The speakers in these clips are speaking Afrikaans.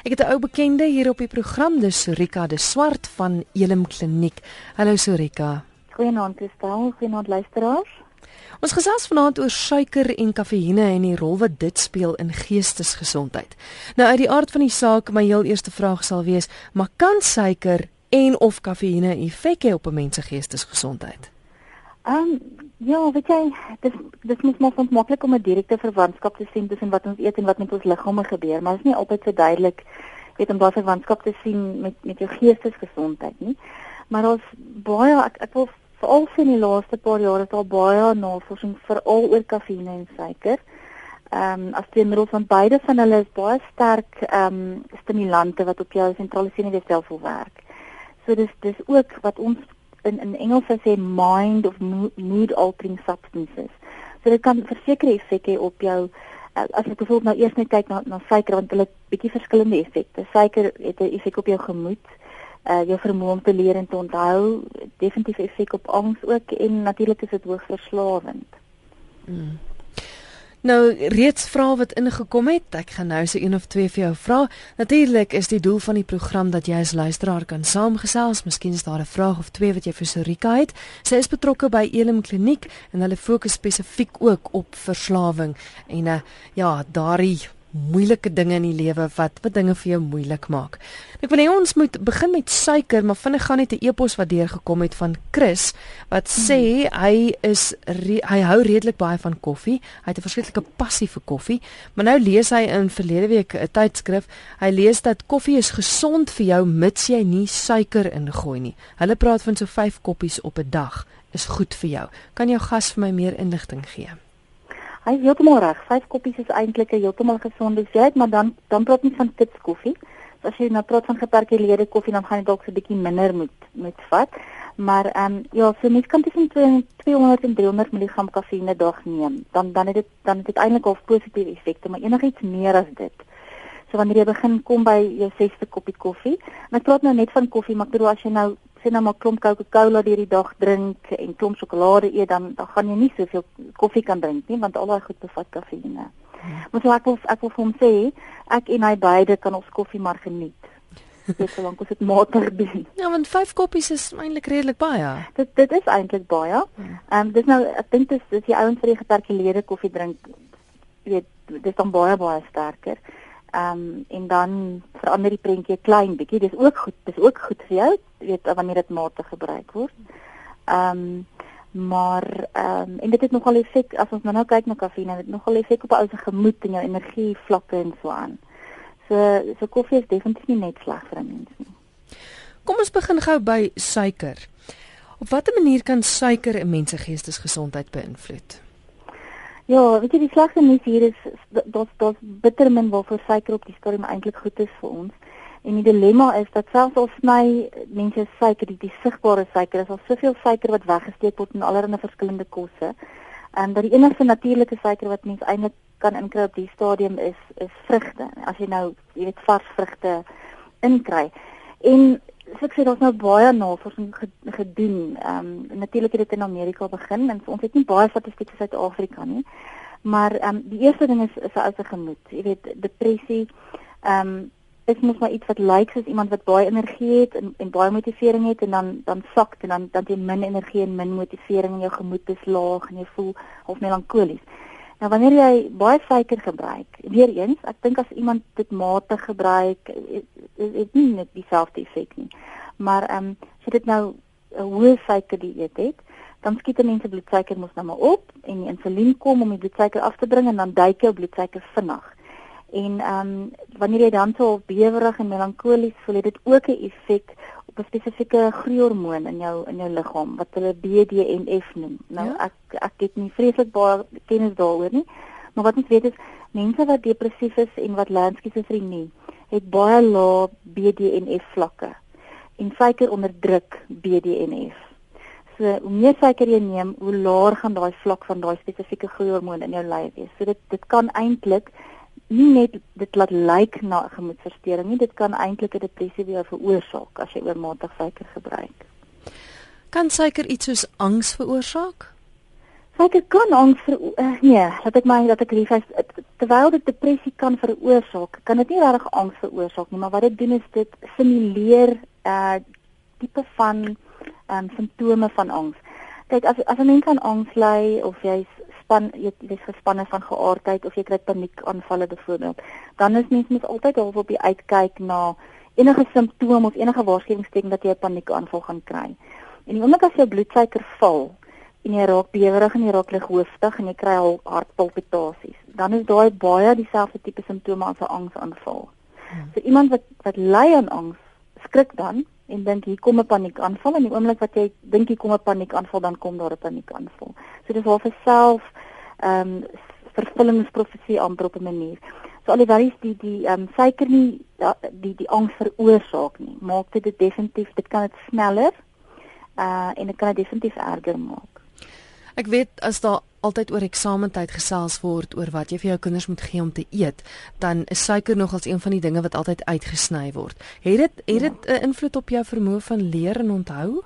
Ek het 'n ou bekende hier op die program, dis Sorika de Swart van Elim Kliniek. Hallo Sorika. Goeienaand, Kristel. Goeienaand luisteraars. Ons gesels vanaand oor suiker en kafeïne en die rol wat dit speel in geestesgesondheid. Nou uit die aard van die saak, my heel eerste vraag sal wees, maar kan suiker en of kafeïne effek hê op 'n mens se geestesgesondheid? Ehm um, ja, weet jy, dis dis mos maar maklik om 'n direkte verwantskap te sien tussen wat ons eet en wat met ons liggame gebeur, maar dit is nie altyd so duidelik weet om daardie verwantskap te sien met met jou geestesgesondheid nie. Maar ons baie ek ek wil veral sien die laaste paar jare is daar baie navorsing veral oor kafeïne en suiker. Ehm um, as middels van beide van hulle is baie sterk ehm um, stimulante wat op jou sentrale senuweestelsel werk. So dis dis ook wat ons in in Engels sê mind of mood altering substances. So dit kan versekerde effek hê op jou uh, as ek byvoorbeeld nou eers net kyk na na suiker want hulle het bietjie verskillende effekte. Suiker het 'n effek op jou gemoed, uh jou vermoë om te leer en te onthou, definitief effek op angs ook en natuurlik is dit hoogs verslawend. Mm. Nou reeds vrae wat ingekom het. Ek gaan nou se een of twee vir jou vra. Natuurlik is die doel van die program dat jy as luisteraar kan saamgesels. Miskien is daar 'n vraag of twee wat jy vir Sorika het. Sy is betrokke by Elim Kliniek en hulle fokus spesifiek ook op verslawing en uh, ja, daardie moeilike dinge in die lewe wat wat dinge vir jou moeilik maak. Ek wil hê ons moet begin met suiker, maar vinnig gaan net 'n e-pos wat deurgekom het van Chris wat sê hy is re, hy hou redelik baie van koffie. Hy het 'n verskriklike passie vir koffie, maar nou lees hy in verlede week 'n tydskrif, hy lees dat koffie is gesond vir jou mits jy nie suiker ingooi nie. Hulle praat van so 5 koppies op 'n dag is goed vir jou. Kan jou gas vir my meer inligting gee? Hy is heeltemal reg. Vyf koppies is eintlik 'n heeltemal gesonde dieet, maar dan dan praat nie van kits koffie. So as jy nou praat van geperkuleerde koffie, dan gaan jy dalk so 'n bietjie minder moet moet vat. Maar ehm um, ja, so mens kan tussen 200 en 300 mg kafeïne dag neem. Dan dan het dit dan het dit eintlik al positiewe effekte, maar enigiets meer as dit. So wanneer jy begin kom by jou 6ste koppie koffie, en ek praat nou net van koffie, maar ek bedoel as jy nou sien nou maar klomp Coca-Cola deur die dag drink en klomp sjokolade eet dan dan gaan jy nie soveel koffie kan drink nie want al daai goed bevat kafeïne. Hmm. Maar so ek wil ek wil vir hom sê ek en hy beide kan ons koffie maar geniet. Dit solank ons dit matig doen. Ja, want 5 koppies is eintlik redelik baie. Dit dit is eintlik baie. Hmm. Ehm um, dis nou ek dink dis dis die ouens wat die geperkuleerde koffie drink weet dis dan baie baie sterker. Ehm um, en dan verander die prentjie klein bietjie. Dis ook goed. Dis ook goed vir jou, weet wanneer dit matig gebruik word. Ehm um, maar ehm um, en dit het nogal effek as ons nou nou kyk na kafeïne, dit nogal effek op ou se gemoed en jou energie vlakke en so aan. So so koffie is definitief nie net sleg vir 'n mens nie. Kom ons begin gou by suiker. Op watter manier kan suiker 'n mens se geestesgesondheid beïnvloed? Ja, weet jy die slegste nuus hier is dat dat bitter min waarvoor suiker op die stadium eintlik goed is vir ons. En die dilemma is dat selfs al sny mense suiker, die, die sigbare suiker, is al soveel suiker wat weggesteek word in allerlei verskillende kosse. En dat die enigste natuurlike suiker wat mens eintlik kan inkry op die stadium is is vrugte. As jy nou, jy weet, vars vrugte inkry. En so ek sê daar's nou baie navorsing gedoen. Ehm um, natuurlik het dit in Amerika begin en ons het nie baie statistiek in Suid-Afrika nie. Maar ehm um, die eerste ding is is 'n ou gemoed. Jy weet depressie ehm um, is mos maar iets wat lyk soos iemand wat baie energie het en en baie motivering het en dan dan sak en dan dan jy min energie en min motivering en jou gemoed is laag en jy voel half melankolies. Nou wanneer jy baie suiker gebruik, weer eens, ek dink as iemand dit matig gebruik, is dit nie net dieselfde effek nie. Maar ehm um, as jy dit nou 'n hoë suiker dieet het, dan skiet die mense bloedsuiker mos nou maar op en die insulien kom om die bloedsuiker af te bring en dan duik jou bloedsuiker vinnig. En ehm um, wanneer jy dan so bewerig en melankolies voel, het dit ook 'n effek op 'n spesifieke groeihormoon in jou in jou liggaam wat hulle BDNF noem. Nou ja? ek ek het nie vreeslik baie kennis daaroor nie, maar wat ons weet is mense wat depressief is en wat lernsskizofrenie het baie lae BDNF vlakke en suiker onderdruk BDNF. So hoe meer suiker jy neem, hoe laer gaan daai vlak van daai spesifieke groeihormoon in jou lyf wees. So dit dit kan eintlik nie net dit laat lyk na 'n gemoedversteuring nie, dit kan eintlik 'n depressie weer veroorsaak as jy oormatig suiker gebruik. Kan suiker iets soos angs veroorsaak? Suiker kan angs vir uh, nee, laat ek my dat ek lief is terwyl dit depressie kan veroorsaak, kan dit nie regtig angs veroorsaak nie, maar wat dit doen is dit simuleer uh, tipe van ehm um, simptome van angs. Kyk, as as 'n mens aan angs ly of jy span jy is gespanne van geaardheid of jy kry paniekaanvalle byvoorbeeld, dan is mens mens altyd half op die uitkyk na enige simptoom of enige waarskuwingsteken dat jy 'n paniekaanval gaan kry. En die oomblik as jou bloedsuiker val en jy raak bewerig en jy raak lighoofdig en jy kry al hartpalpitasies, dan is daai baie dieselfde tipe simptome as 'n angsaanval. Hmm. So iemand wat wat ly aan angs, skrik dan en dink hier kom 'n paniekaanval en die oomblik wat jy dink hier kom 'n paniekaanval, dan kom daar 'n paniekaanval. So dis half 'n self ehm um, vervullingsprofesie amper op 'n manier. So alhoewel die die ehm um, suiker nie ja, die die angs veroorsaak nie, maak dit dit definitief, dit kan dit sneller uh en dit kan dit definitief erger maak. Ek weet as daar altyd oor eksamentyd gesels word oor wat jy vir jou kinders moet gee om te eet, dan is suiker nogals een van die dinge wat altyd uitgesny word. Het dit het dit 'n invloed op jou vermoë van leer en onthou?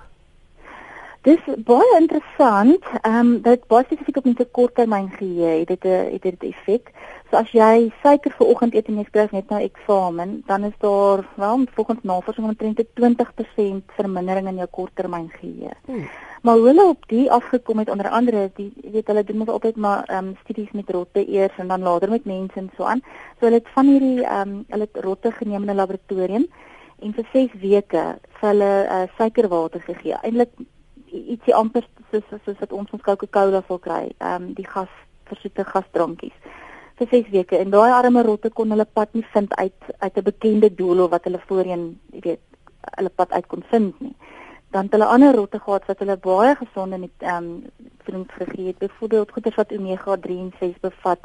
Dis baie interessant. Ehm um, dit baie spesifiek op 'n korttermyn geheue, het dit 'n het dit 'n effek. As jy suiker vir oggend eet en jy skryf net na eksamen, dan is daar wel volgens navorsing omtrent 'n 20% vermindering in jou korttermyn geheue. Hmm. Maar hoe hulle op die afgekom het onder andere is die weet hulle doen mos altyd maar ehm um, studies met rotte eers en dan later met mense en so aan. So hulle het van hierdie ehm um, hulle het rotte geneem in 'n laboratorium en vir 6 weke vir hulle uh, suikerwater gegee. Eintlik ietsie amper soos soos wat ons ons Coca-Cola wil kry. Ehm um, die gas versoete gasdrankies vir 6 weke en daai arme rotte kon hulle pad nie vind uit uit 'n bekende doel of wat hulle voorheen, jy weet, hulle pad uit kon vind nie dan hulle ander rotte gehad wat hulle baie gesonde met ehm um, voeding gegee het. Byvoorbeeld goeders wat omega 3 en 6 bevat.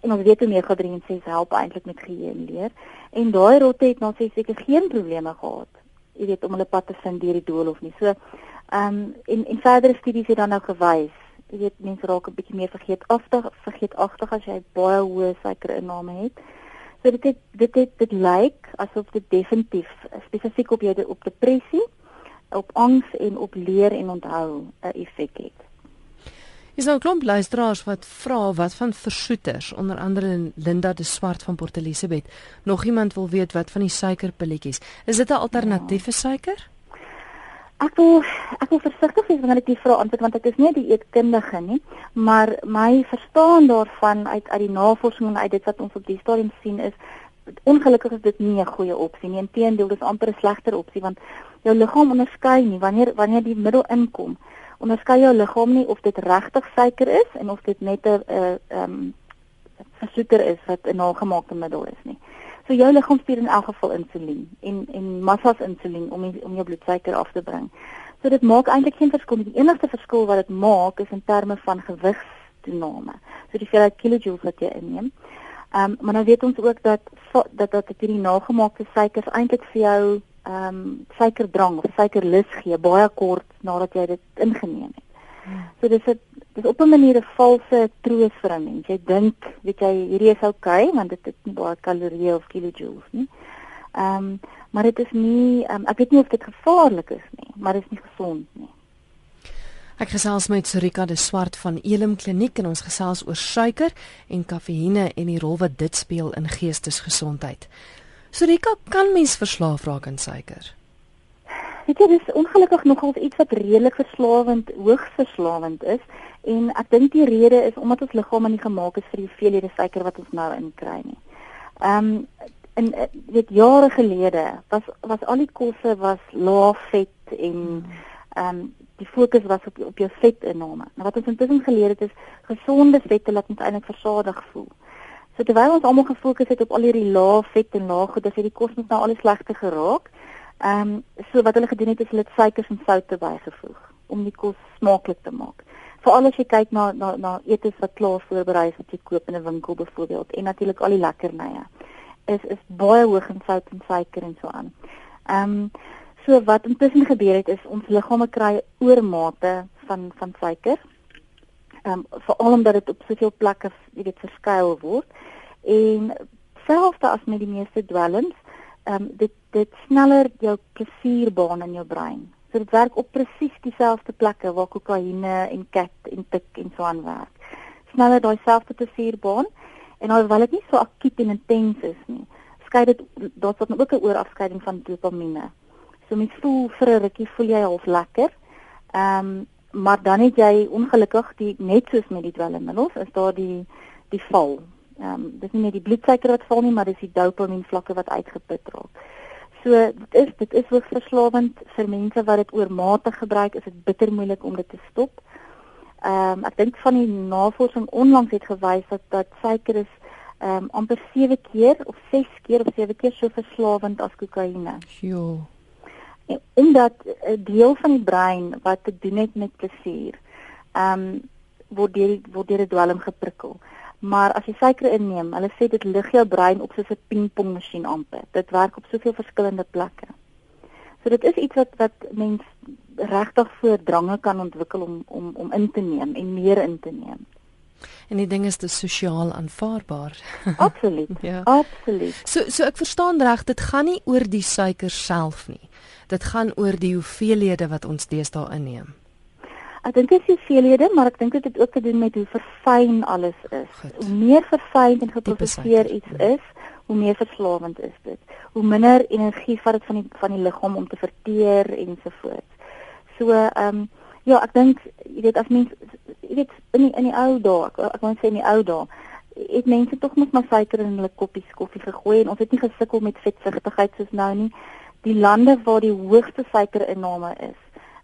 En ons weet omega 3 en 6 help eintlik met geheue en leer. En daai rotte het nou seker geen probleme gehad. Jy weet om hulle pad te vind deur die dool of nie. So ehm um, en en verdere studies het dan nou gewys jy weet mense raak 'n bietjie meer vergeetachtig vergeetachtig as jy baie hoë suikerinname het. So dit het, dit het, dit lyk asof dit definitief spesifiek op jou op depressie op angs en op leer en onthou 'n effek het. Is nou 'n klomp luisteraars wat vra wat van versoeters, onder andere Linda de Swart van Port Elizabeth. Nog iemand wil weet wat van die suikerpilletjies. Is dit 'n alternatiewe ja. suiker? Ek wil ek wil versigtig wees wanneer ek die vraag antwoord want ek is nie die eetkundige nie, maar my verstaan daarvan uit uit die navorsing en uit dit wat ons op die stadium sien is ongelukkig is dit nie 'n goeie opsie nie. Inteendeel, dit is amper 'n slegter opsie want jou liggaam onderskei nie wanneer wanneer die middel inkom. Onderskei jou liggaam nie of dit regtig suiker is en of dit net 'n ehm um, versoeter is wat 'n nagemaakte middel is nie. So jou liggaam stuur in elk geval insulien en en massas insulien om om jou bloedsuiker af te bring. So dit maak eintlik geen verskil nie. Die enigste verskil wat dit maak is in terme van gewigstoename. So die hoeveelheid kilojoules wat jy inneem. Ehm um, maar nou weet ons ook dat dat dat dit hierdie nagemaakte suikers eintlik vir jou ehm um, suikerdrang of suikerlus gee baie kort nadat jy dit ingeneem het. Hmm. So dis 'n dis op 'n manier 'n valse troos vir 'n mens. Jy dink, weet jy, hierdie is oukei okay, want dit het nie baie kalorieë of kilojoules nie. Ehm um, maar dit is nie um, ek weet nie of dit gevaarlik is nie, maar dit is nie gesond nie. Ek gesels met Sorika de Swart van Elim Kliniek en ons gesels oor suiker en kafeïne en die rol wat dit speel in geestesgesondheid. Sorika, kan mens verslaaf raak aan suiker? Dit is ongelukkig nogal iets wat redelik verslawend, hoogs verslawend is en ek dink die rede is omdat ons liggaam nie gemaak is vir die hoeveelhede suiker wat ons nou inkry nie. Ehm um, en dit jare gelede was was al die kosse was lae vet en ehm um, die fokus was op op jou vetinname. Nou wat ons intussen geleer het is gesonde vette laat ons eintlik versadig voel. So terwyl ons almal gefokus het op al hierdie lae vet en lae goed, dis hierdie kos net nou al die slegte geraak. Ehm um, so wat hulle gedoen het is hulle het suikers en soute bygevoeg om die kos smaaklik te maak. Veral as jy kyk na na na etes wat klaar voorberei is wat jy koop in 'n winkel byvoorbeeld en natuurlik al die lekkernye. Is is baie hoog in sout en suiker en so aan. Ehm um, So wat intussen gebeur het is ons liggame kry oormate van van suiker. Ehm um, veral omdat dit op soveel plekke, jy weet, verskuil word. En selfs as met die meeste dwelms, ehm um, dit dit sneller jou plesierbaan in jou brein. So dit werk op presies dieselfde plekke waar kokaine en kat en tik en so aan werk. Sneller daai selfde plesierbaan en alhoewel dit nie so akuut en intens is nie, skei dit daar's dan ook 'n oorafskeiding van dopamine. So mens voel vir 'n rukkie voel jy half lekker. Ehm um, maar dan het jy ongelukkig die net soos met die dwelmmiddels is daar die die val. Ehm um, dis nie net die bloedsuiker wat val nie, maar dis die dopamien vlakke wat uitgeput raak. So dit is dit is ook verslawend vir mense wat dit oormatig gebruik, is dit bitter moeilik om dit te stop. Ehm um, ek dink van die navorsing onlangs het gewys dat dat suiker is ehm um, amper 7 keer of 6 keer of 7 keer so verslawend as kokaine. Jo. En omdat 'n deel van die brein wat te doen het met plesier, ehm um, word deur word deur 'n dwelm geprikkel. Maar as jy suiker inneem, hulle sê dit lig jou brein op soos 'n pingpongmasjien amper. Dit werk op soveel verskillende plekke. So dit is iets wat wat mens regtig voordrange kan ontwikkel om om om in te neem en meer in te neem. En die ding is te sosiaal aanvaarbaar. Absoluut. ja. Absoluut. So so ek verstaan reg, dit gaan nie oor die suiker self nie. Dit gaan oor die hoeveelhede wat ons deesdae inneem. Ek dink dit is veelhede, maar ek dink dit het ook te doen met hoe verfyn alles is. Goed. Hoe meer verfyn en geproseseer iets is, hoe meer verslawend is dit. Hoe minder energie vat dit van die van die liggaam om te verteer ensovoorts. So, ehm um, ja, ek dink jy weet as mens jy weet in die, in die ou dae, ek, ek wil sê in die ou dae, het mense tog net maar suiker in hulle koppies koffie gegooi en ons het nie gesukkel met vetsigtigheid soos nou nie. Die lande waar die hoogste suikerinname is,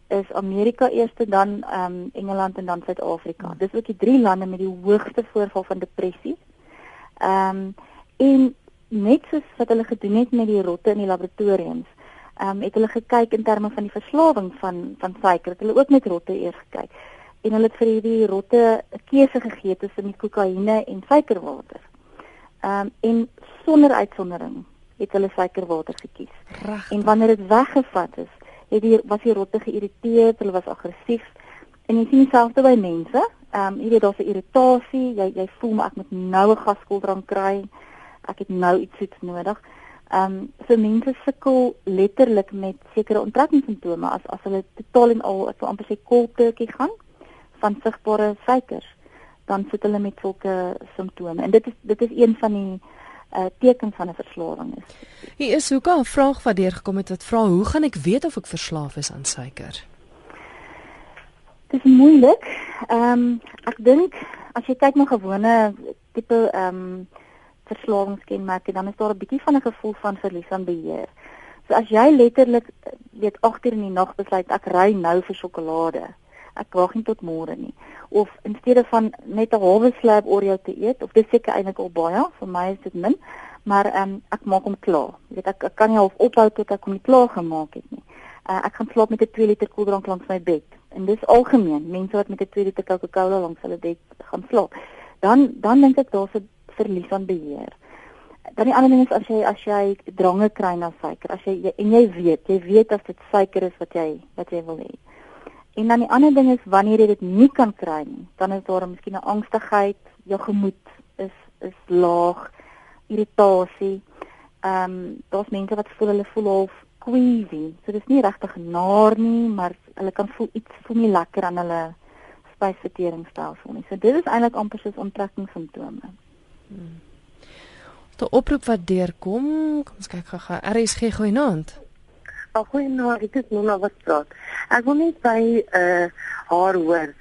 is Amerika eerste dan ehm um, Engeland en dan Suid-Afrika. Dis ook die drie lande met die hoogste voorval van depressie. Ehm um, en net soos wat hulle gedoen het met die rotte in die laboratoriums, ehm um, het hulle gekyk in terme van die verslawing van van suiker. Het hulle ook met rotte eers gekyk. En hulle het vir hierdie rotte 'n keuse gegee tussen die kokaine en suikerwater. Ehm um, en sonder uitsondering het hulle suikerwater gekies. Reg. En wanneer dit weggevat is, het die was die rotte geïrriteerd, hulle was aggressief. En jy sien dieselfde by mense. Ehm um, jy weet daar's 'n irritasie, jy jy voel maar ek moet nou 'n gaskoeldrank kry. Ek het nou iets soets nodig. Ehm um, so mense sukkel letterlik met sekere onttrekkingssimptome as as hulle totaal en al so amper sê koltertjie gaan van sigbare suikers, dan sit hulle met sulke simptome. En dit is dit is een van die uh, teken van 'n verslawing is. Hier is ook 'n vraag wat deurgekom het wat vra hoe gaan ek weet of ek verslaaf is aan suiker? Dit is moeilik. Ehm um, ek dink as jy kyk na gewone tipe ehm um, verslawingskenmerke dan is daar 'n bietjie van 'n gevoel van verlies aan beheer. So as jy letterlik weet 8 uur in die nag besluit ek ry nou vir sjokolade ek wag nie tot môre nie. Of in steede van net 'n halwe slab Oreo te eet of dis seker eintlik al baie vir my is dit min maar um, ek maak hom klaar. Jy weet ek, ek kan nie half ophou tot ek hom klaar gemaak het nie. Uh, ek gaan slaap met 'n 2 liter koeldrank langs my bed. En dis algemeen mense wat met 'n 2 liter Coca-Cola langs hulle bed gaan slaap. Dan dan dink ek daar's 'n verlies aan beheer. Dan die ander ding is as jy as jy drange kry na suiker as jy en jy weet jy weet as dit suiker is wat jy wat jy wil hê En dan die ander ding is wanneer jy dit nie kan kry nie, dan is daar miskien 'n angstigheid, jou gemoed is is laag, irritasie. Ehm um, daar's mense wat voel hulle voel half queasy. So dis nie regtig naar nie, maar hulle kan voel iets voel nie lekker aan hulle spysverteringsstelsel nie. So dit is eintlik amper soos onttrekkingssimptome. Hmm. Die oproep wat deurkom, kom ons kyk gou-gou. RSG goeienaand. Goeienaand, ek is Nona wat praat. Ek wil net by uh haar hoor.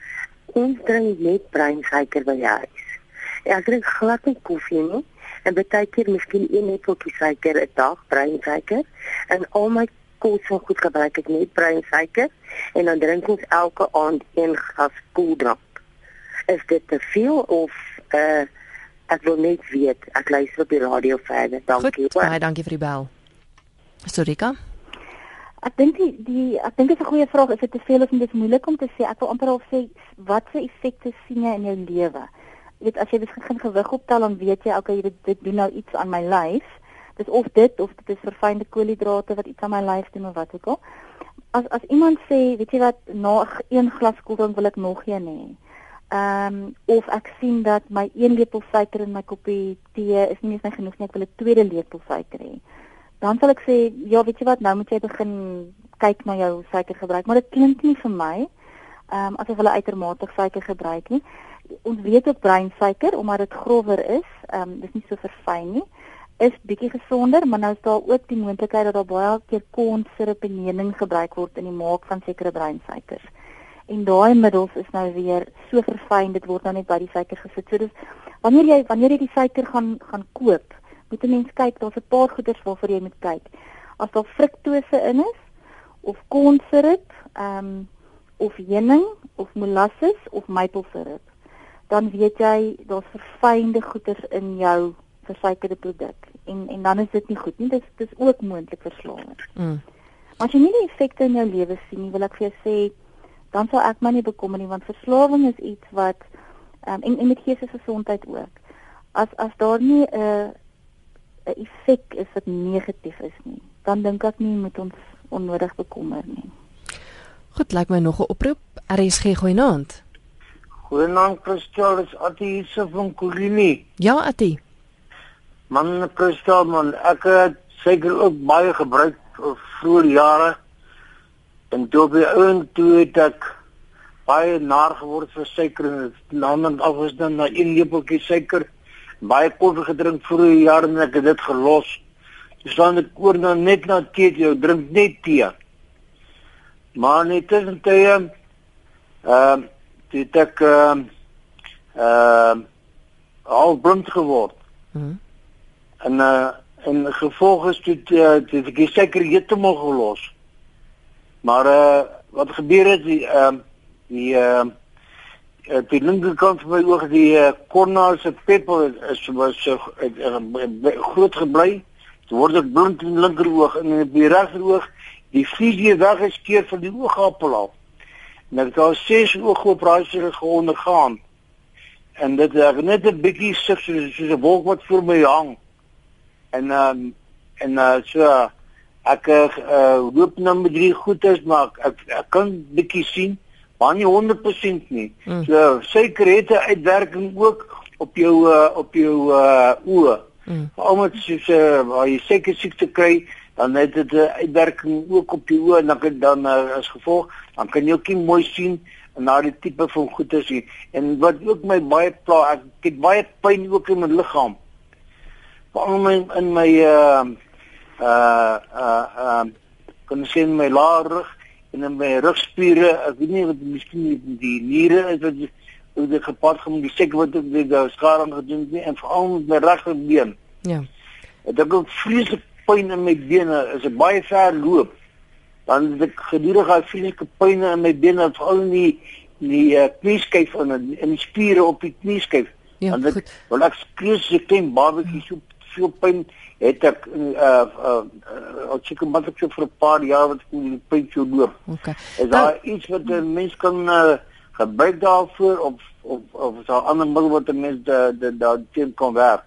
Ons drink net breinsuiker by jou huis. Ek drink glad nie koffie nie en baie keer miskien een lepeltjie suiker 'n dag breinsuiker en al my kos en goed gebruik ek net breinsuiker en dan drink ons elke aand een glas koeldrank. Is dit te veel of uh ek wil net weet. Ek luister op die radio verder. Dankie. Goed, baie dankie vir die bel. Sorika. Ek dink die die ek dink dit is 'n goeie vraag. Is dit te veel of? Dit is moeilik om te sê. Ek wil amper al sê watse effekte sien jy in jou lewe? Jy weet as jy begin gewig optel dan weet jy okay dit dit doen nou iets aan my lyf. Dis of dit of dit is verfynde koolhidrate wat iets aan my lyf doen of wat ook al. As as iemand sê, weet jy wat, na een glas koeldrank wil ek nog een hê. Ehm um, of ek sien dat my een lepel suiker in my koppie tee is nie eens my genoeg nie, ek wil 'n tweede lepel suiker hê dan sal ek sê ja weet jy wat nou moet jy begin kyk na jou suikergebruik, maar dit klink nie vir my ehm um, asof hulle uitermate suiker gebruik nie. Ons weet ook breinsuiker omdat dit grower is, ehm um, dis nie so verfyn nie, is bietjie gesonder, maar nou is daar ook die moontlikheid dat daar baie keer kornsirup en heuning gebruik word in die maak van sekere breinsuikers. En daai middels is nou weer so verfyn, dit word nou net by die suiker gesit. So dis wanneer jy wanneer jy die suiker gaan gaan koop, moet 'n mens kyk, daar's 'n paar goeders waarvoor jy moet kyk. As daar fruktose in is of kornsirup, ehm um, of heuning of molasses of maplesirup, dan weet jy daar's verfynde goeders in jou versuikerde produk en en dan is dit nie goed nie. Dis dis ook moontlik verslawing. Mm. As jy nie die effekte in jou lewe sien nie, wil ek vir jou sê dan sal ek my nie bekommer nie want verslawing is iets wat um, en en met geestesgesondheid ook. As as daar nie 'n uh, 'n effek is wat negatief is nie, dan dink ek nie moet ons onnodig bekommer nie. Goed, lyk my nog 'n oproep. RSG goeienaand. Goeienaand Christel, is Ati se van Kulini. Ja, Ati. Man Christel man, ek het seker ook baie gebruik vroeër jare. En toe by ouen toe het ek baie naar geword vir suiker en dan af was dan na een lepeltjie suiker baie koffie gedrink 'n jaar en ek het dit gelos. Dis dan ek oor na net na tee, jy drink net tee. Maar net tussen tye ehm uh, dit ek ehm uh, uh, al blind geword. Mm en uh, en gevolg is dit dit ek seker heeltemal gelos. Maar uh, wat gebeur het die ehm uh, die ehm uh, die linkerkant van my oog die uh, cornea se pupil is was so uh, uh, groot gebly. Dit word ek blind in die linkeroog en in die regteroog die visie weggeskeer van die oogappel af. En ek het al ses oogoperasies ondergaan. En dit is net 'n bietjie sif soos soos 'n wolk wat voor my hang. En um, en uh, so ek uh, hoop nou met drie goed is maar ek, ek kan bietjie sien maar nie 100% nie. Mm. So suiker het 'n uitwerking ook op jou uh, op jou uh, oë. Mm. Omdat jy uh, waar jy suiker siekte kry, dan het dit 'n uitwerking ook op jou oë en dan dan uh, as gevolg, dan kan jy ook nie mooi sien en na die tipe van goeie sien. En wat ook my baie pla, ek het baie pyn ook in my liggaam. Veral my in my uh uh uh, uh kon sien my laar en in my rugspiere, ek weet nie wat miskien die, niere is wat hoe dit gepad gaan met die sek wat ek die skade gedoen het nie en veral met my regterbeen. Ja. Ek het ook vreeslik pyn in my bene, is 'n baie ver loop. Dan het ek gedurig al vreeslike pyn in my bene, veral in die die uh, knieskyf en in die spiere op die knieskyf. Ja, en dit wil ek skree so klein babatjie so veel pyn het ek uh uh al seker maar ek vir 'n paar jaar wat ek in die pyn loop. Okay. Is daar nou, iets wat 'n mens kan uh, gebruik daarvoor of of of is daar ander middel wat 'n mens daar teen kan werk?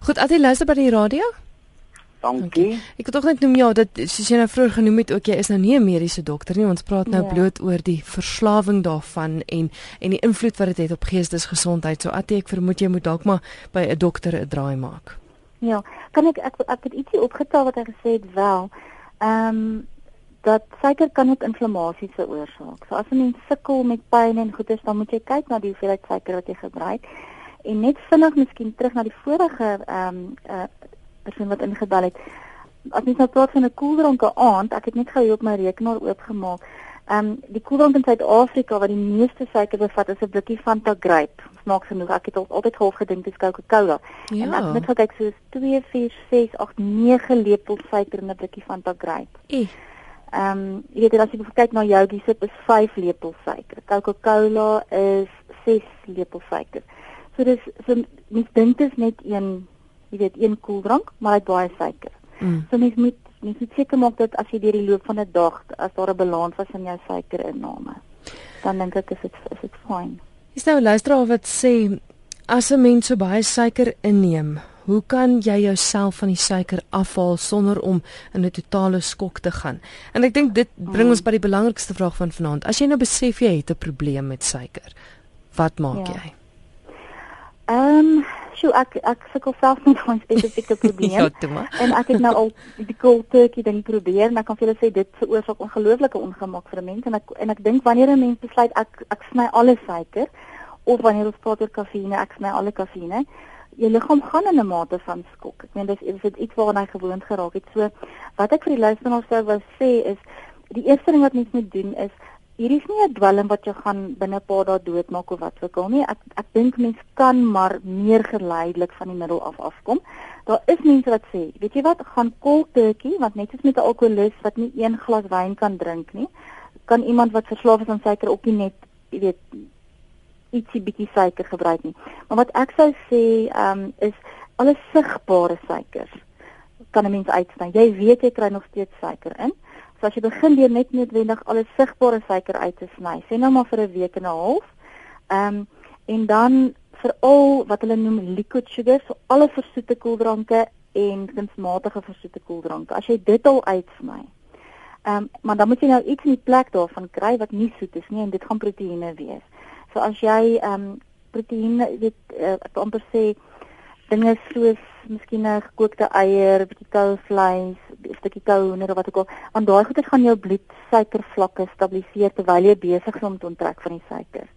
Goed, as jy luister by die radio? Dankie. Okay. Ek het tog net noem ja, dat soos jy nou vroeër genoem het ook jy is nou nie 'n mediese dokter nie. Ons praat nou ja. bloot oor die verslawing daarvan en en die invloed wat dit het op geestesgesondheid. So Atie, ek vermoed jy moet dalk maar by 'n dokter 'n draai maak. Ja, kan ek ek ek het ietsie opgetel wat hy gesê het wel. Ehm um, dat suiker kan ook inflammasie veroorsaak. So as 'n mens sukkel met pyn en goeters, dan moet jy kyk na die hoeveelheid suiker wat jy gebruik. En net vinnig miskien terug na die vorige ehm um, uh, persoon wat ingebel het. As mens nou praat van 'n koeldrank aand, ek het net gou hier op my rekenaar oopgemaak. Ehm um, die koeldrank in Suid-Afrika wat die meeste suiker bevat is 'n blikkie Fanta Grape. Smaak genoeg. Ek het al altyd half gedink dit is Coca-Cola. Ja. En ek het net gekyk soos 2 4 6 8 9 lepels suiker in 'n blikkie Fanta Grape. Ehm um, jy weet as jy kyk na jou dis is 5 lepels suiker. Coca-Cola is 6 lepels suiker. So dis so mens dink dit is net een jy weet een koeldrank, maar hy het baie suiker. Mm. So mens moet mens moet seker maak dat as jy deur die loop van 'n dag as daar 'n balans was in jou suikerinname, dan dink ek is dit is dit fyn. Is nou luisteraar wat sê as 'n mens so baie suiker inneem, hoe kan jy jouself van die suiker afhaal sonder om in 'n totale skok te gaan? En ek dink dit bring ons by die belangrikste vraag van vanaand. As jy nou besef jy het 'n probleem met suiker, wat maak ja. jy? Ehm um, sjoe ek ek sukkel self met 'n spesifieke probleem. ja, toe maar. En ek het nou al die cold turkey ding probeer en ek kan vir julle sê dit veroorsaak ongelooflike ongemak vir 'n mens en ek en ek dink wanneer 'n mens besluit ek ek sny alle suiker of wanneer ons praat oor kafeïne, ek sny alle kafeïne, jou liggaam gaan in 'n mate van skok. Ek meen dis is dit iets waaraan hy gewoond geraak het. So wat ek vir die luisteraars sou wou sê is die eerste ding wat mens moet doen is hierdie is nie 'n dwelm wat jou gaan binne 'n paar dae doodmaak of wat ook al nie. Ek ek dink mens kan maar meer geleidelik van die middel af afkom. Daar is mense wat sê, weet jy wat, gaan cold turkey want net soos met 'n alkolikus wat nie een glas wyn kan drink nie, kan iemand wat verslaaf is aan suiker ook nie net, jy weet, ietsie bietjie suiker gebruik nie. Maar wat ek sou sê, ehm um, is alle sigbare suikers kan 'n mens uitsny. Jy weet jy kry nog steeds suiker in. So as jy begin deur net noodwendig alle sigbare suiker uit te sny, sê nou maar vir 'n week en 'n half. Ehm um, en dan veral wat hulle noem liquid sugar, so alle versoete koeldranke en kunsmatige versoete koeldranke. As jy dit al uitsny. Ehm um, maar dan moet jy nou iets in die plek daarvan kry wat nie soet is nie en dit gaan proteïene wees. So as jy ehm um, proteïene weet uh, ek amper sê dinge soos miskien 'n gekookte eier, 'n bietjie koue vleis, 'n stukkie koue hoender of wat ook al, want daai goeie gaan jou bloedsuikervlakke stabiliseer terwyl jy besig is om te onttrek van die suikers.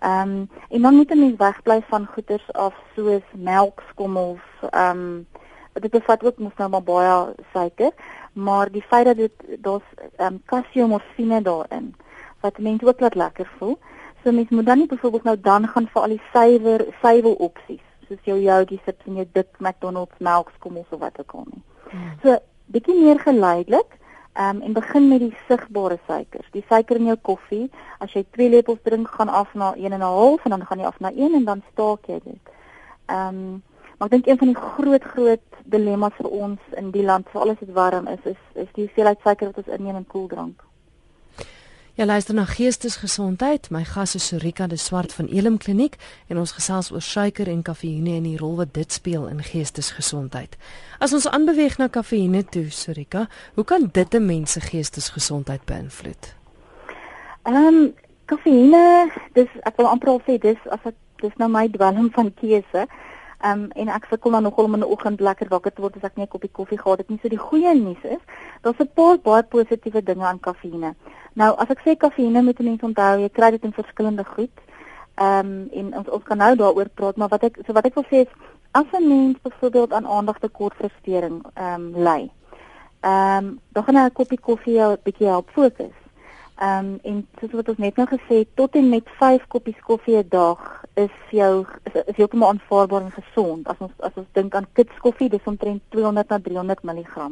Ehm um, en dan moet 'n mens wegbly van goeders af soos melkskommels, ehm um, dit bevat ook mos nou maar baie suiker, maar die feit dat dit daar's ehm um, kalsiummorfine daarin wat mense ook laat lekker voel. So mens moet dan nie byvoorbeeld nou dan gaan vir al die suiwer suiwel opsies soos jou yogi sips en jou dik McDonald's melkskommels of wat ook al nie. Hmm. So bietjie meer geleidelik um, en begin met die sigbare suikers. Die suiker in jou koffie, as jy 2 lepels drink, gaan af na 1 en 'n half en dan gaan jy af na 1 en dan staak jy dit. Ehm um, maar ek dink een van die groot groot dilemma's vir ons in die land, veral as dit warm is, is is die hoeveelheid suiker wat ons inneem in koeldrank. Ja, luister na Geestesgesondheid. My gas is Sorika de Swart van Elim Kliniek en ons gesels oor suiker en kafeïne en die rol wat dit speel in geestesgesondheid. As ons aanbeweeg na kafeïne toe, Sorika, hoe kan dit 'n mens se geestesgesondheid beïnvloed? Ehm, um, kafeïne, dis ek wil amper al sê dis as ek dis nou my dwelm van keuse. Ehm um, en ek sukkel dan nogal om in die oggend lekker wakker te word as ek net 'n koppie koffie gehad het. Nie so die goeie nuus is, daar's 'n paar baie positiewe dinge aan kafeïne. Nou as ek sê kafeïne moet mense onthou, jy kry dit in verskillende goed. Ehm um, en ons ons kan nou daaroor praat, maar wat ek so wat ek wil sê is as 'n mens byvoorbeeld aan aandagtekortversteuring ehm um, ly. Ehm um, dan gaan 'n koppie koffie jou 'n bietjie help fokus. Ehm um, en soos wat ons net nou gesê het, tot en met 5 koppies koffie 'n dag is jou is, heeltemal aanvaarbaar en gesond. As ons as ons dink aan kitskoffie, dis omtrent 200 na 300 mg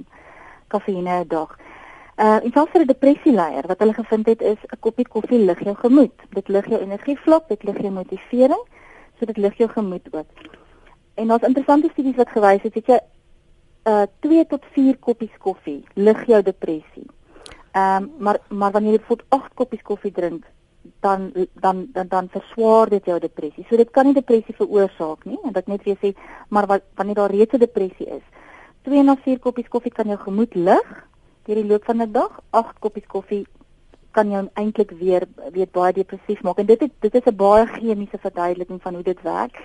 kafeïne 'n dag. Uh en selfs vir 'n depressieleier wat hulle gevind het is 'n koppie koffie lig jou gemoed. Dit lig jou energievlak, dit lig jou motivering, so dit lig jou gemoed ook. En daar's interessante studies wat gewys het dat jy uh 2 tot 4 koppies koffie lig jou depressie. Ehm um, maar maar wanneer jy vir 8 koppies koffie drink, dan dan dan dan verswaar dit jou depressie. So dit kan nie depressie veroorsaak nie en dit net weer sê maar wat wanneer daar reeds 'n depressie is. 2 na 4 koppies koffie kan jou gemoed lig deur die loop van 'n dag, 8 koppies koffie kan jou eintlik weer weet baie depressief maak en dit het, dit is 'n baie chemiese verduideliking van hoe dit werk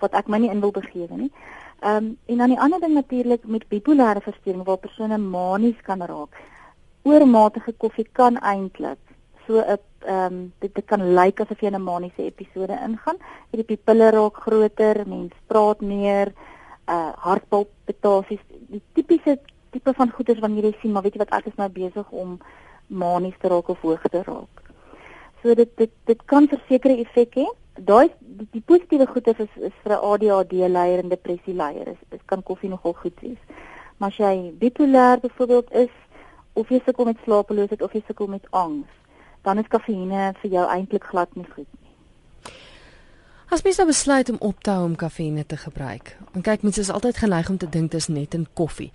wat ek my nie in wil begewe nie. Ehm um, en dan die ander ding natuurlik met bipolêre versteuring waar persone manies kan raak. Oormatige koffie kan eintlik so 'n ehm um, dit, dit kan lyk asof jy in 'n maniese episode ingaan. Die pupille raak groter, mens praat meer, uh hartpalpitasies, die tipiese tipe van goeders wanneer jy sien maar weet jy wat ek is nou besig om manies te raak of hoog te raak. So dit dit dit kan versekerde effek hê. Daai die, die positiewe goeders is is vir 'n ADHD leier en depressie leier is, is kan koffie nogal goed wees. Maar as jy bipolêr byvoorbeeld is of jy sukkel met slapeloosheid of jy sukkel met angs, dan is kafeïne vir jou eintlik glad nie goed nie. As mens nou besluit om op te hou om kafeïne te gebruik. En kyk, mense is altyd geneig om te dink dit is net in koffie.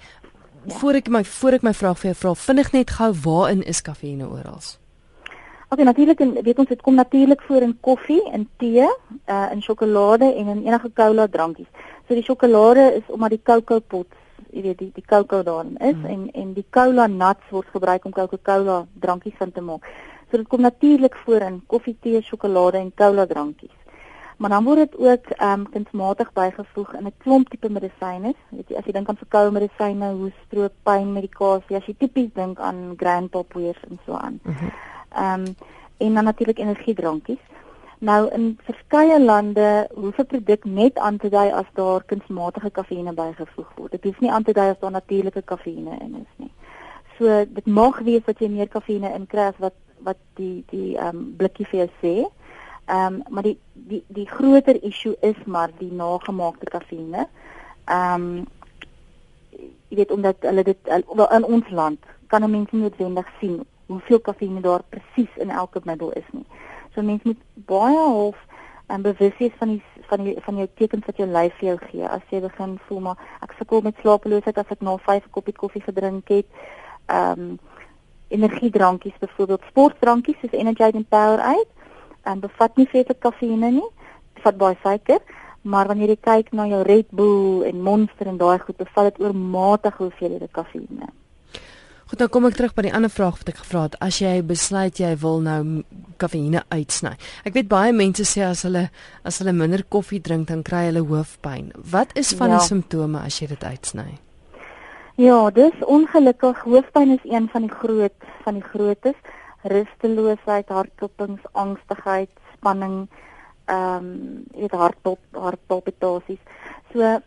Ja. Voor ek my voor ek my vraag vir jou vra, vinnig net gou waarin is kafeïne oral? Okay, natuurlik en weet ons dit kom natuurlik voor in koffie, in tee, uh in sjokolade en in enige koue drankies. So die sjokolade is omdat die cocoa pots, jy weet die die cocoa daarin is hmm. en en die cola nuts word gebruik om Coca-Cola drankies van te maak. So dit kom natuurlik voor in koffie, tee, sjokolade en cola drankies. Maar dan word dit ook ehm um, kunsmatig bygevoeg in 'n klomp tipe medisyne. Weet jy, as jy dink aan verkoue medisyne, hoestroop, pynmedikasie, as jy tipies dink aan grandpa poeiers en so aan. Ehm um, en dan natuurlik energiedrankies. Nou in verskeie lande hoef 'n produk net aan te dui as daar kunsmatige kafeïne bygevoeg word. Dit hoef nie aan te dui as daar natuurlike kafeïne in is nie. So dit mag wees dat jy meer kafeïne inkry as wat wat die die ehm um, blikkie vir jou sê. Ehm um, maar die die die groter issue is maar die nagemaakte kafeïne. Ehm um, jy weet omdat hulle dit in ons land kan 'n mens nie noodwendig sien hoeveel kafeïne daar presies in elke middel is nie. So mense moet baie half en um, bewus wees van die van die van jou tekens wat jou lyf vir jou gee. As jy begin voel maar ek sukkel met slapeloosheid as ek na 5 koppie koffie gedrink het. Ehm um, energiedrankies byvoorbeeld sportdrankies soos Energy and Powerade en bevat nie veel kafeïne nie. Bevat baie suiker, maar wanneer jy kyk na jou Red Bull en Monster en daai goed, bevat dit oormatig hoeveelhede kafeïne. Goed, nou kom ek terug by die ander vraag wat ek gevra het. As jy besluit jy wil nou kafeïne uitsny. Ek weet baie mense sê as hulle as hulle minder koffie drink dan kry hulle hoofpyn. Wat is van ja. die simptome as jy dit uitsny? Ja, dis ongelukkig hoofpyn is een van die groot van die grootes. Rusteloosheid, hartklopings, angstigheid, spanning, ehm um, weet hartpop, hartpalpitasies. So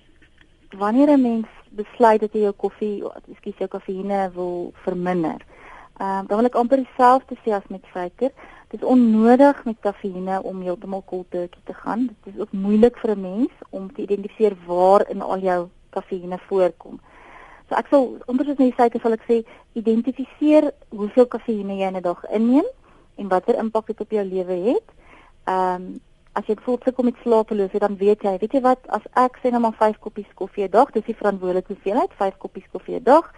wanneer 'n mens besluit dat jy jou koffie, ekskuus, jou kafeïne wil verminder, ehm um, dan wil ek amper dieselfde sê as met suiker. Dit is onnodig met kafeïne om heeltemal cold turkey te gaan. Dit is ook moeilik vir 'n mens om te identifiseer waar in al jou kafeïne voorkom. So ek sal onder soos net sê sal ek sê identifiseer hoeveel kafeïne jy in 'n dag inneem en watter impak dit op jou lewe het. Ehm um, as jy voel sukkel met slapeloosheid dan weet jy, weet jy wat, as ek sê nou maar 5 koppies koffie 'n dag, dis die verantwoordelike hoeveelheid 5 koppies koffie 'n dag.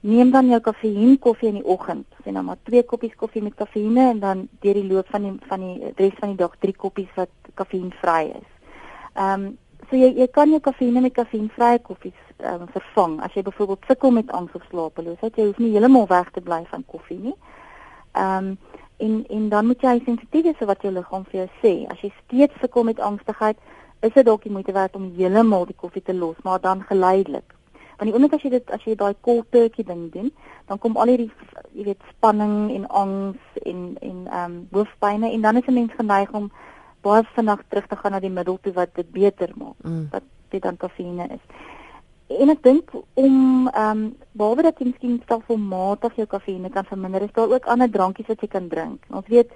Neem dan jou kafeïn koffie in die oggend. Sê nou maar 2 koppies koffie met kafeïne en dan deur die loop van die van die res van die dag 3 koppies wat kafeïnvry is. Ehm um, so jy jy kan jou kafeïne met kafeïnvrye koffies um, vervang. As jy byvoorbeeld sukkel met angs of slapeloosheid, jy hoef nie heeltemal weg te bly van koffie nie. Ehm um, en en dan moet jy sensitief wees vir wat jou liggaam vir jou sê. As jy steeds sukkel met angstigheid, is dit dalk die moeite werd om heeltemal die koffie te los, maar dan geleidelik. Want die oomblik as jy dit as jy daai cold turkey ding doen, dan kom al hierdie jy weet spanning en angs en en ehm um, hoofpynne en dan is 'n mens geneig om baie vinnig terug te gaan na die middel toe wat dit beter maak. Mm. Wat dit dan kafeïne is. En ek dink om ehm um, behalwe dat jy miskien stelselmatig jou kafeïne kan verminder, is daar ook ander drankies wat jy kan drink. Ons weet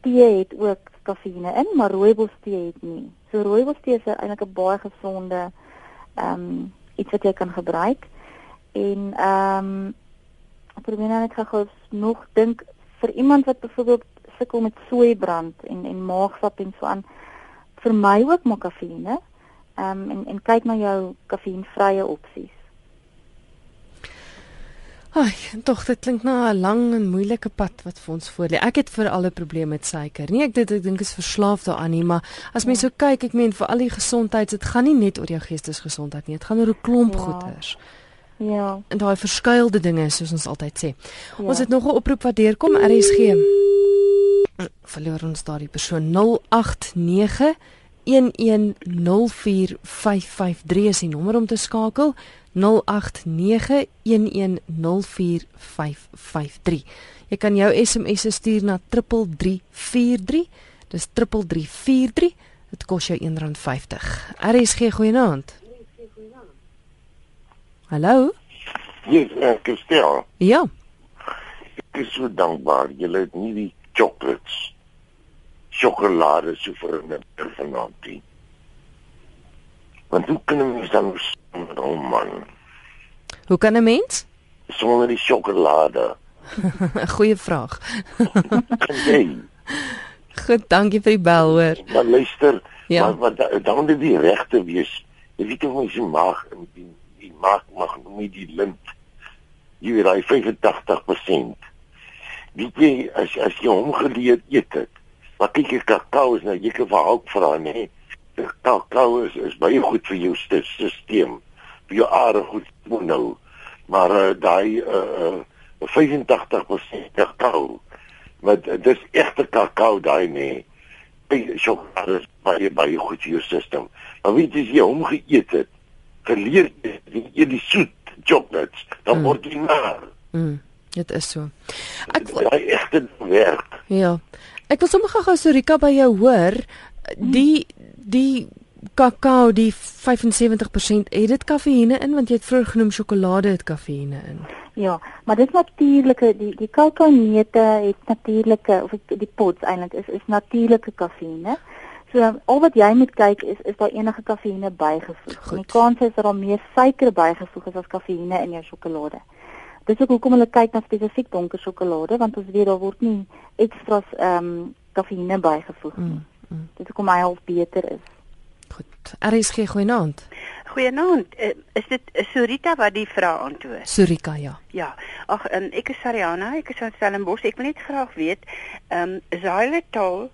tee het ook kafeïne in, maar rooibos tee het nie. So rooibos tee is eintlik 'n baie gesonde ehm um, iets wat jy kan gebruik. En ehm um, probeer nou net gou nog dink vir iemand wat byvoorbeeld sukkel met soeibrand en en maagsap en so aan vir my ook maar kafeïne. Ehm um, en en kyk na jou kafeïnvrye opsies. Ai, tog dit klink na 'n lang en moeilike pad wat vir ons voorlê. Ek het vir al 'n probleem met suiker. Nee, ek dit ek dink is verslaaf daaraan nie, maar as mens ja. so kyk, ek meen vir al die gesondheid, dit gaan nie net oor jou geestesgesondheid nie, dit gaan oor 'n klomp ja. goeters. Ja. En daai verskuilde dinge soos ons altyd sê. Ja. Ons het nog 'n oproep wat deurkom, RSG. Verloor ons daardie persoon 089 1104553 is die nommer om te skakel 0891104553. Jy kan jou SMS stuur na 3343. Dis 3343. Dit kos jou R1.50. RSG goeienaand. Hallo? Ja, ek is daar. Ja. Ek is so dankbaar jy het nie die chocolates sjokolade so verminder vanaand nie. Want hoe kan 'n mens dan sonder oh man? Hoe kan 'n mens? Sonder die sjokolade. Goeie vraag. nee. Goed, dankie vir die bel hoor. Dan luister, ja. maar wat dan moet die regte wees. Jy weet hoe mens maag die die maag mag nie die lint. Jy weet hy 85%. Weet jy as as jy hom geleer eet het, Maar kyk jy kakao is nou jy kan vir hou vra nê. Kakao is is baie goed vir jou stelsel, vir jou are goed nou. Maar uh, daai uh, uh, 85% kakao. Maar dis egte kakao daai nê. sjokolade baie baie goed vir jou stelsel. Maar weet jy as jy hom geëet het, geleer jy die soet chocolates, dan mm. word jy naar. Mm. Dit is so. Ek wil egte werk. Ja. Ek wil sommer gou Sorika by jou hoor. Die die kakao die 75% het dit kafeïne in want jy het vroeër genoem sjokolade het kafeïne in. Ja, maar dit natuurlike die die kakaoneute het natuurlike of die pods eintlik is is natuurlike kafeïne. So al wat jy moet kyk is is daar enige kafeïne bygevoeg. Die kans is dat daar meer suiker bygevoeg is as kafeïne in jou sjokolade. Dis ook hoekom hulle kyk na spesifiek donker sjokolade want ons weet daar word nie ekstra's ehm um, kafeïne bygevoeg nie. Mm, mm. Dit is hoekom hy half beter is. Goed. RSG goeienaand. Goeienaand. Uh, is dit Surita wat die vraag antwoord? Surika ja. Ja. Ag, um, ek is Sariana, ek is van Stellenbosch. Ek wil net graag weet, ehm um, xylitol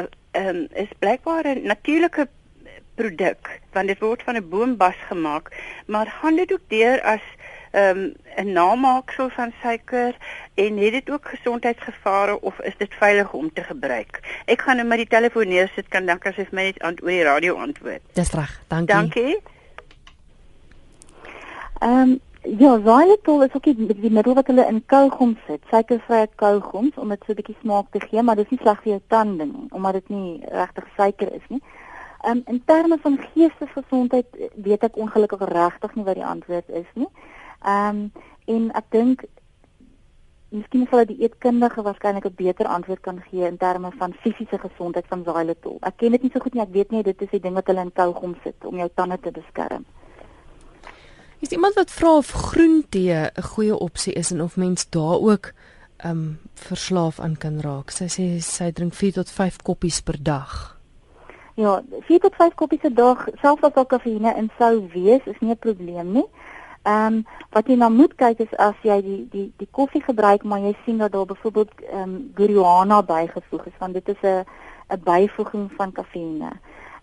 ehm uh, um, is blykbaar 'n natuurlike produk want dit word van 'n boombas gemaak, maar gaan dit ook deur as ehm um, 'n namaaksel van suiker en het dit ook gesondheidsgevare of is dit veilig om te gebruik? Ek gaan nou met die telefoon neersit kan dank as jy my net oor die radio antwoord. Dis reg. Dankie. Dankie. Ehm um, ja, xylitol is ook die, die middel wat hulle in kaugom sit, suikervrye kaugoms om dit so 'n bietjie smaak te gee, maar dis nie sleg vir jou tande nie, omdat dit nie regtig suiker is nie. Ehm um, in terme van geestesgesondheid weet ek ongelukkig regtig nie wat die antwoord is nie. Ehm um, en ek dink miskien sal die eetkundige waarskynlik 'n beter antwoord kan gee in terme van fisiese gesondheid van xylitol. Ek ken dit nie so goed nie, ek weet nie dit is die ding wat hulle in kaugom sit om jou tande te beskerm. Is iemand wat vra of groentee 'n goeie opsie is en of mens daar ook ehm um, verslaaf aan kan raak? Sy sê sy, drink 4 tot 5 koppies per dag. Ja, 4 tot 5 koppies per dag, selfs as daar kafeïne in sou wees, is nie 'n probleem nie. Ehm um, wat jy nou moet kyk is as jy die die die koffie gebruik maar jy sien dat daar byvoorbeeld ehm um, guarana bygevoeg is want dit is 'n 'n byvoeging van kafeïne.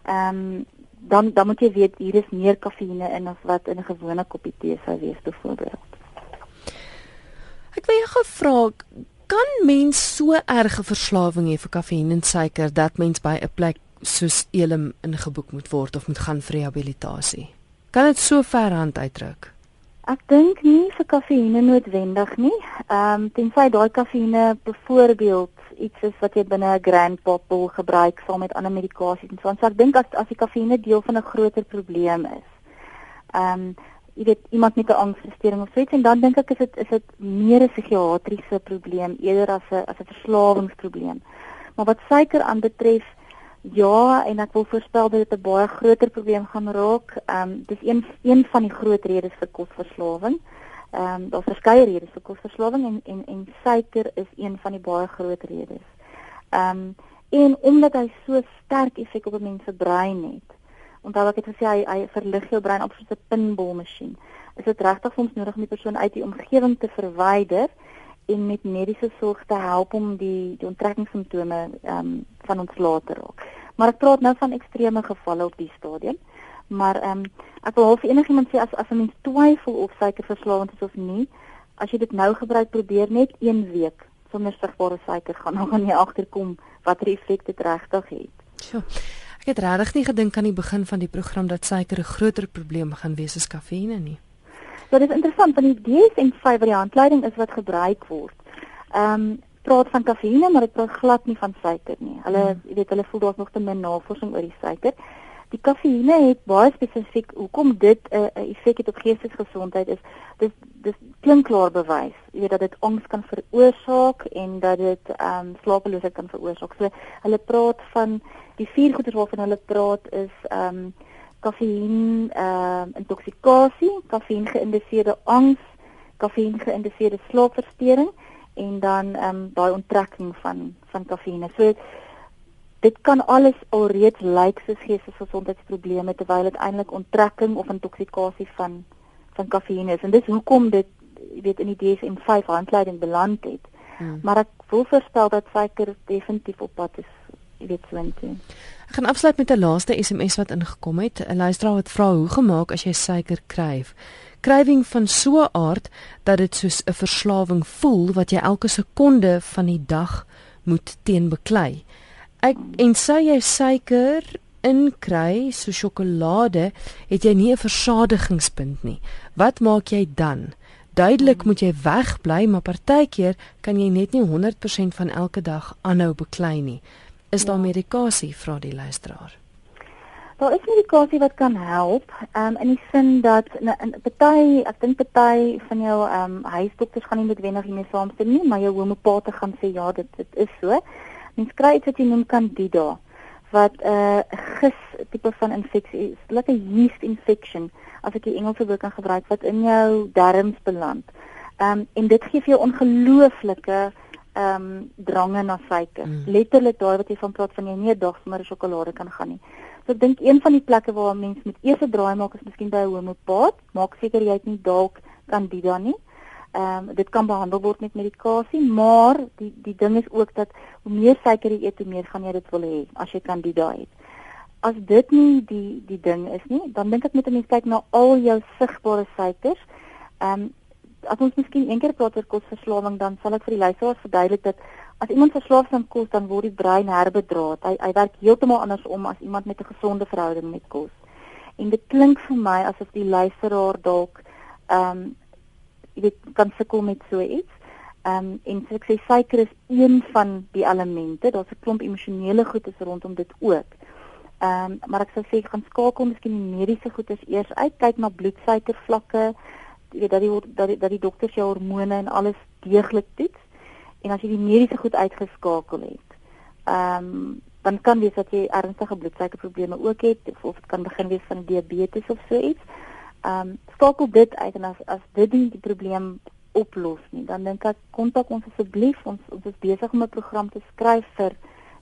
Ehm um, dan dan moet jy weet hier is meer kafeïne in as wat in 'n gewone koppie tee sou wees byvoorbeeld. Ek wil jou gevra kan mens so erge verslawing hê vir kafeïne en suiker dat mens by 'n plek soos Elim ingeboek moet word of moet gaan vir rehabilitasie? Kan dit so ver hand uitdruk? Ek dink nie vir kafeïne noodwendig nie. Ehm um, tensy daai kafeïne byvoorbeeld iets is wat jy binne 'n grand bottle gebruik saam met ander medikasies en so aan. So ek dink as as die kafeïne deel van 'n groter probleem is. Ehm um, jy weet iemand met 'n angsversteuring of so iets en dan dink ek is dit is dit meer 'n psigiatriese probleem eerder as 'n as 'n verslawingsprobleem. Maar wat suiker aanbetref, Ja, en ek wil voorspel dat dit 'n baie groter probleem gaan raak. Ehm um, dis een een van die groot redes vir kosverslawing. Ehm um, daar's verskeie redes vir kosverslawing en en en suiker is een van die baie groot redes. Ehm um, en omdat hy so sterk effek op 'n mens se brein het. Onthou ek het gesê hy hy verlig jou brein op soos 'n pinballmasjien. Is dit regtig soms nodig om die persoon uit die omgewing te verwyder? En met mediese sorg te help om die die onttrekkingssimptome ehm um, van ons later raak. Maar ek praat nou van ekstreme gevalle op die stadium. Maar ehm um, ek wil hoef enigiemand sê as as 'n mens twyfel of suikerverslawend is of nie, as jy dit nou gebruik, probeer net 1 week sonder sigbare suiker gaan dan gaan jy agterkom watter effek dit regtig het. Sjoe. Ek het regtig nie gedink aan die begin van die program dat suiker 'n groter probleem gaan wees as kafeïne nie. So dit is interessant want die DSM-5 variantleiding is wat gebruik word. Ehm um, praat van kafeïne, maar dit praat glad nie van suiker nie. Hulle hmm. jy weet hulle voel daar's nog te min navorsing oor die suiker. Die kafeïne het baie spesifiek hoekom dit 'n uh, 'n effek het op geestesgesondheid is. Dis dis klink klaar bewys. Jy weet dat dit angs kan veroorsaak en dat dit ehm um, slapeloosheid kan veroorsaak. So hulle praat van die vier goeie waarvan hulle praat is ehm um, kafeïn ehm uh, intoksikasie, kafeïn geïnduseerde angs, kafeïn geïnduseerde slaapversteuring en dan ehm um, daai onttrekking van van kafeïne. So dit kan alles alreeds lyk soos geestesgesondheidsprobleme terwyl dit eintlik onttrekking of intoksikasie van van kafeïne is. En dis hoekom dit weet in die DSM-5 handleiding beland het. Hmm. Maar ek wil voorstel dat suiker definitief op pad is, jy weet so intoe. Ek gaan afsluit met 'n laaste SMS wat ingekom het. 'n Luisteraar wat vra hoe gemaak as jy suiker kryf. Krywing van so 'n aard dat dit soos 'n verslawing voel wat jy elke sekonde van die dag moet teenbeklei. Ek en sou jy suiker inkry so sjokolade, het jy nie 'n versadigingspunt nie. Wat maak jy dan? Duidelik moet jy wegbly, maar partykeer kan jy net nie 100% van elke dag aanhou beklei nie. Is daar ja. medikasie vra die luisteraar? Daar is medikasie wat kan help. Ehm um, in die sin dat in party, ek dink party van jou ehm um, huisdokters gaan nie noodwendig hiermee saamstem nie, maar jou homeopate gaan sê ja, dit dit is so. Mens kry iets wat jy noem Candida wat 'n uh, gis tipe van infeksie is. Is 'n yeast infection as ek die Engelse woord kan gebruik wat in jou darmes beland. Ehm um, en dit gee vir jou ongelooflike ehm um, drange na suiker. Mm. Letterlik daar wat jy van praat van jy nie 'n dag sonder sjokolade kan gaan nie. So ek dink een van die plekke waar 'n mens met eers 'n draai maak is miskien by 'n homeopaat. Maak seker jy het nie dalk Candida nie. Ehm um, dit kan behandel word met medikasie, maar die die ding is ook dat hoe meer suiker jy eet, hoe meer gaan jy dit wil hê as jy Candida het. As dit nie die die ding is nie, dan dink ek moet 'n mens kyk na al jou sigbare suikers. Ehm um, as ons miskien een keer praat oor kosverslawing, dan sal ek vir die luisteraars verduidelik dat as iemand verslaaf aan kos, dan word die brein herbedraad. Hy hy werk heeltemal andersom as iemand met 'n gesonde verhouding met kos. En dit klink vir my asof die luisteraar dalk ehm um, jy weet kan sukkel met so iets. Ehm um, en so ek sê suiker is een van die elemente. Daar's 'n klomp emosionele goedes rondom dit ook. Ehm um, maar ek sou sê gaan skakel miskien die mediese goedes eers uit, kyk na bloedsuikervlakke, jy weet dat die dat die, dat die dokters jou hormone en alles deeglik toets. En as jy die mediese goed uitgeskakel het, ehm um, dan kan wees dat jy ernstige bloedsuikerprobleme ook het of, of dit kan begin wees van diabetes of so iets ehm um, skakel dit uit en as as dit die, die probleem oplos nie, dan dink ek kontak ons asseblief ons ons is besig om 'n program te skryf vir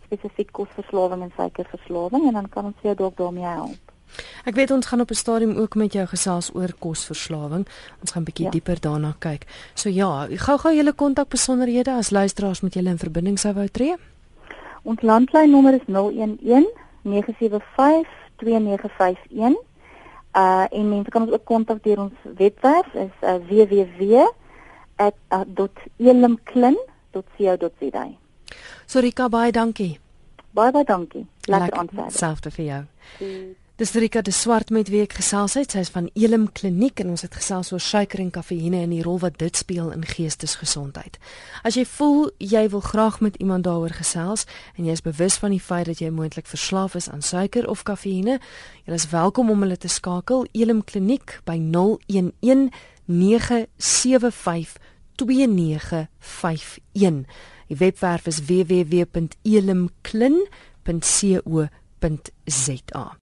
spesifiek kosverslawing en suikerverslawing en dan kan ons jou dalk daarmee help. Ek weet ons gaan op 'n stadium ook met jou gesels oor kosverslawing. Ons gaan bietjie ja. dieper daarna kyk. So ja, gou-gou julle kontak besonderhede as luisteraars met julle in verbinding sou wou tree. Ons landlynnommer is 011 975 2951 Uh en mense kan ons ook kontak deur ons webwerf is uh, www.elimklin.co.za. Sorika baie dankie. Baie baie dankie. Lekker aanspreek. Selfde vir jou. Mm. Dis Rika de Swart met wie ek gesels het. Sy is van Elim Kliniek en ons het gesels oor suiker en kafeïne en die rol wat dit speel in geestesgesondheid. As jy voel jy wil graag met iemand daaroor gesels en jy is bewus van die feit dat jy moontlik verslaaf is aan suiker of kafeïne, jy is welkom om hulle te skakel Elim Kliniek by 011 975 2951. Die webwerf is www.elimklin.co.za.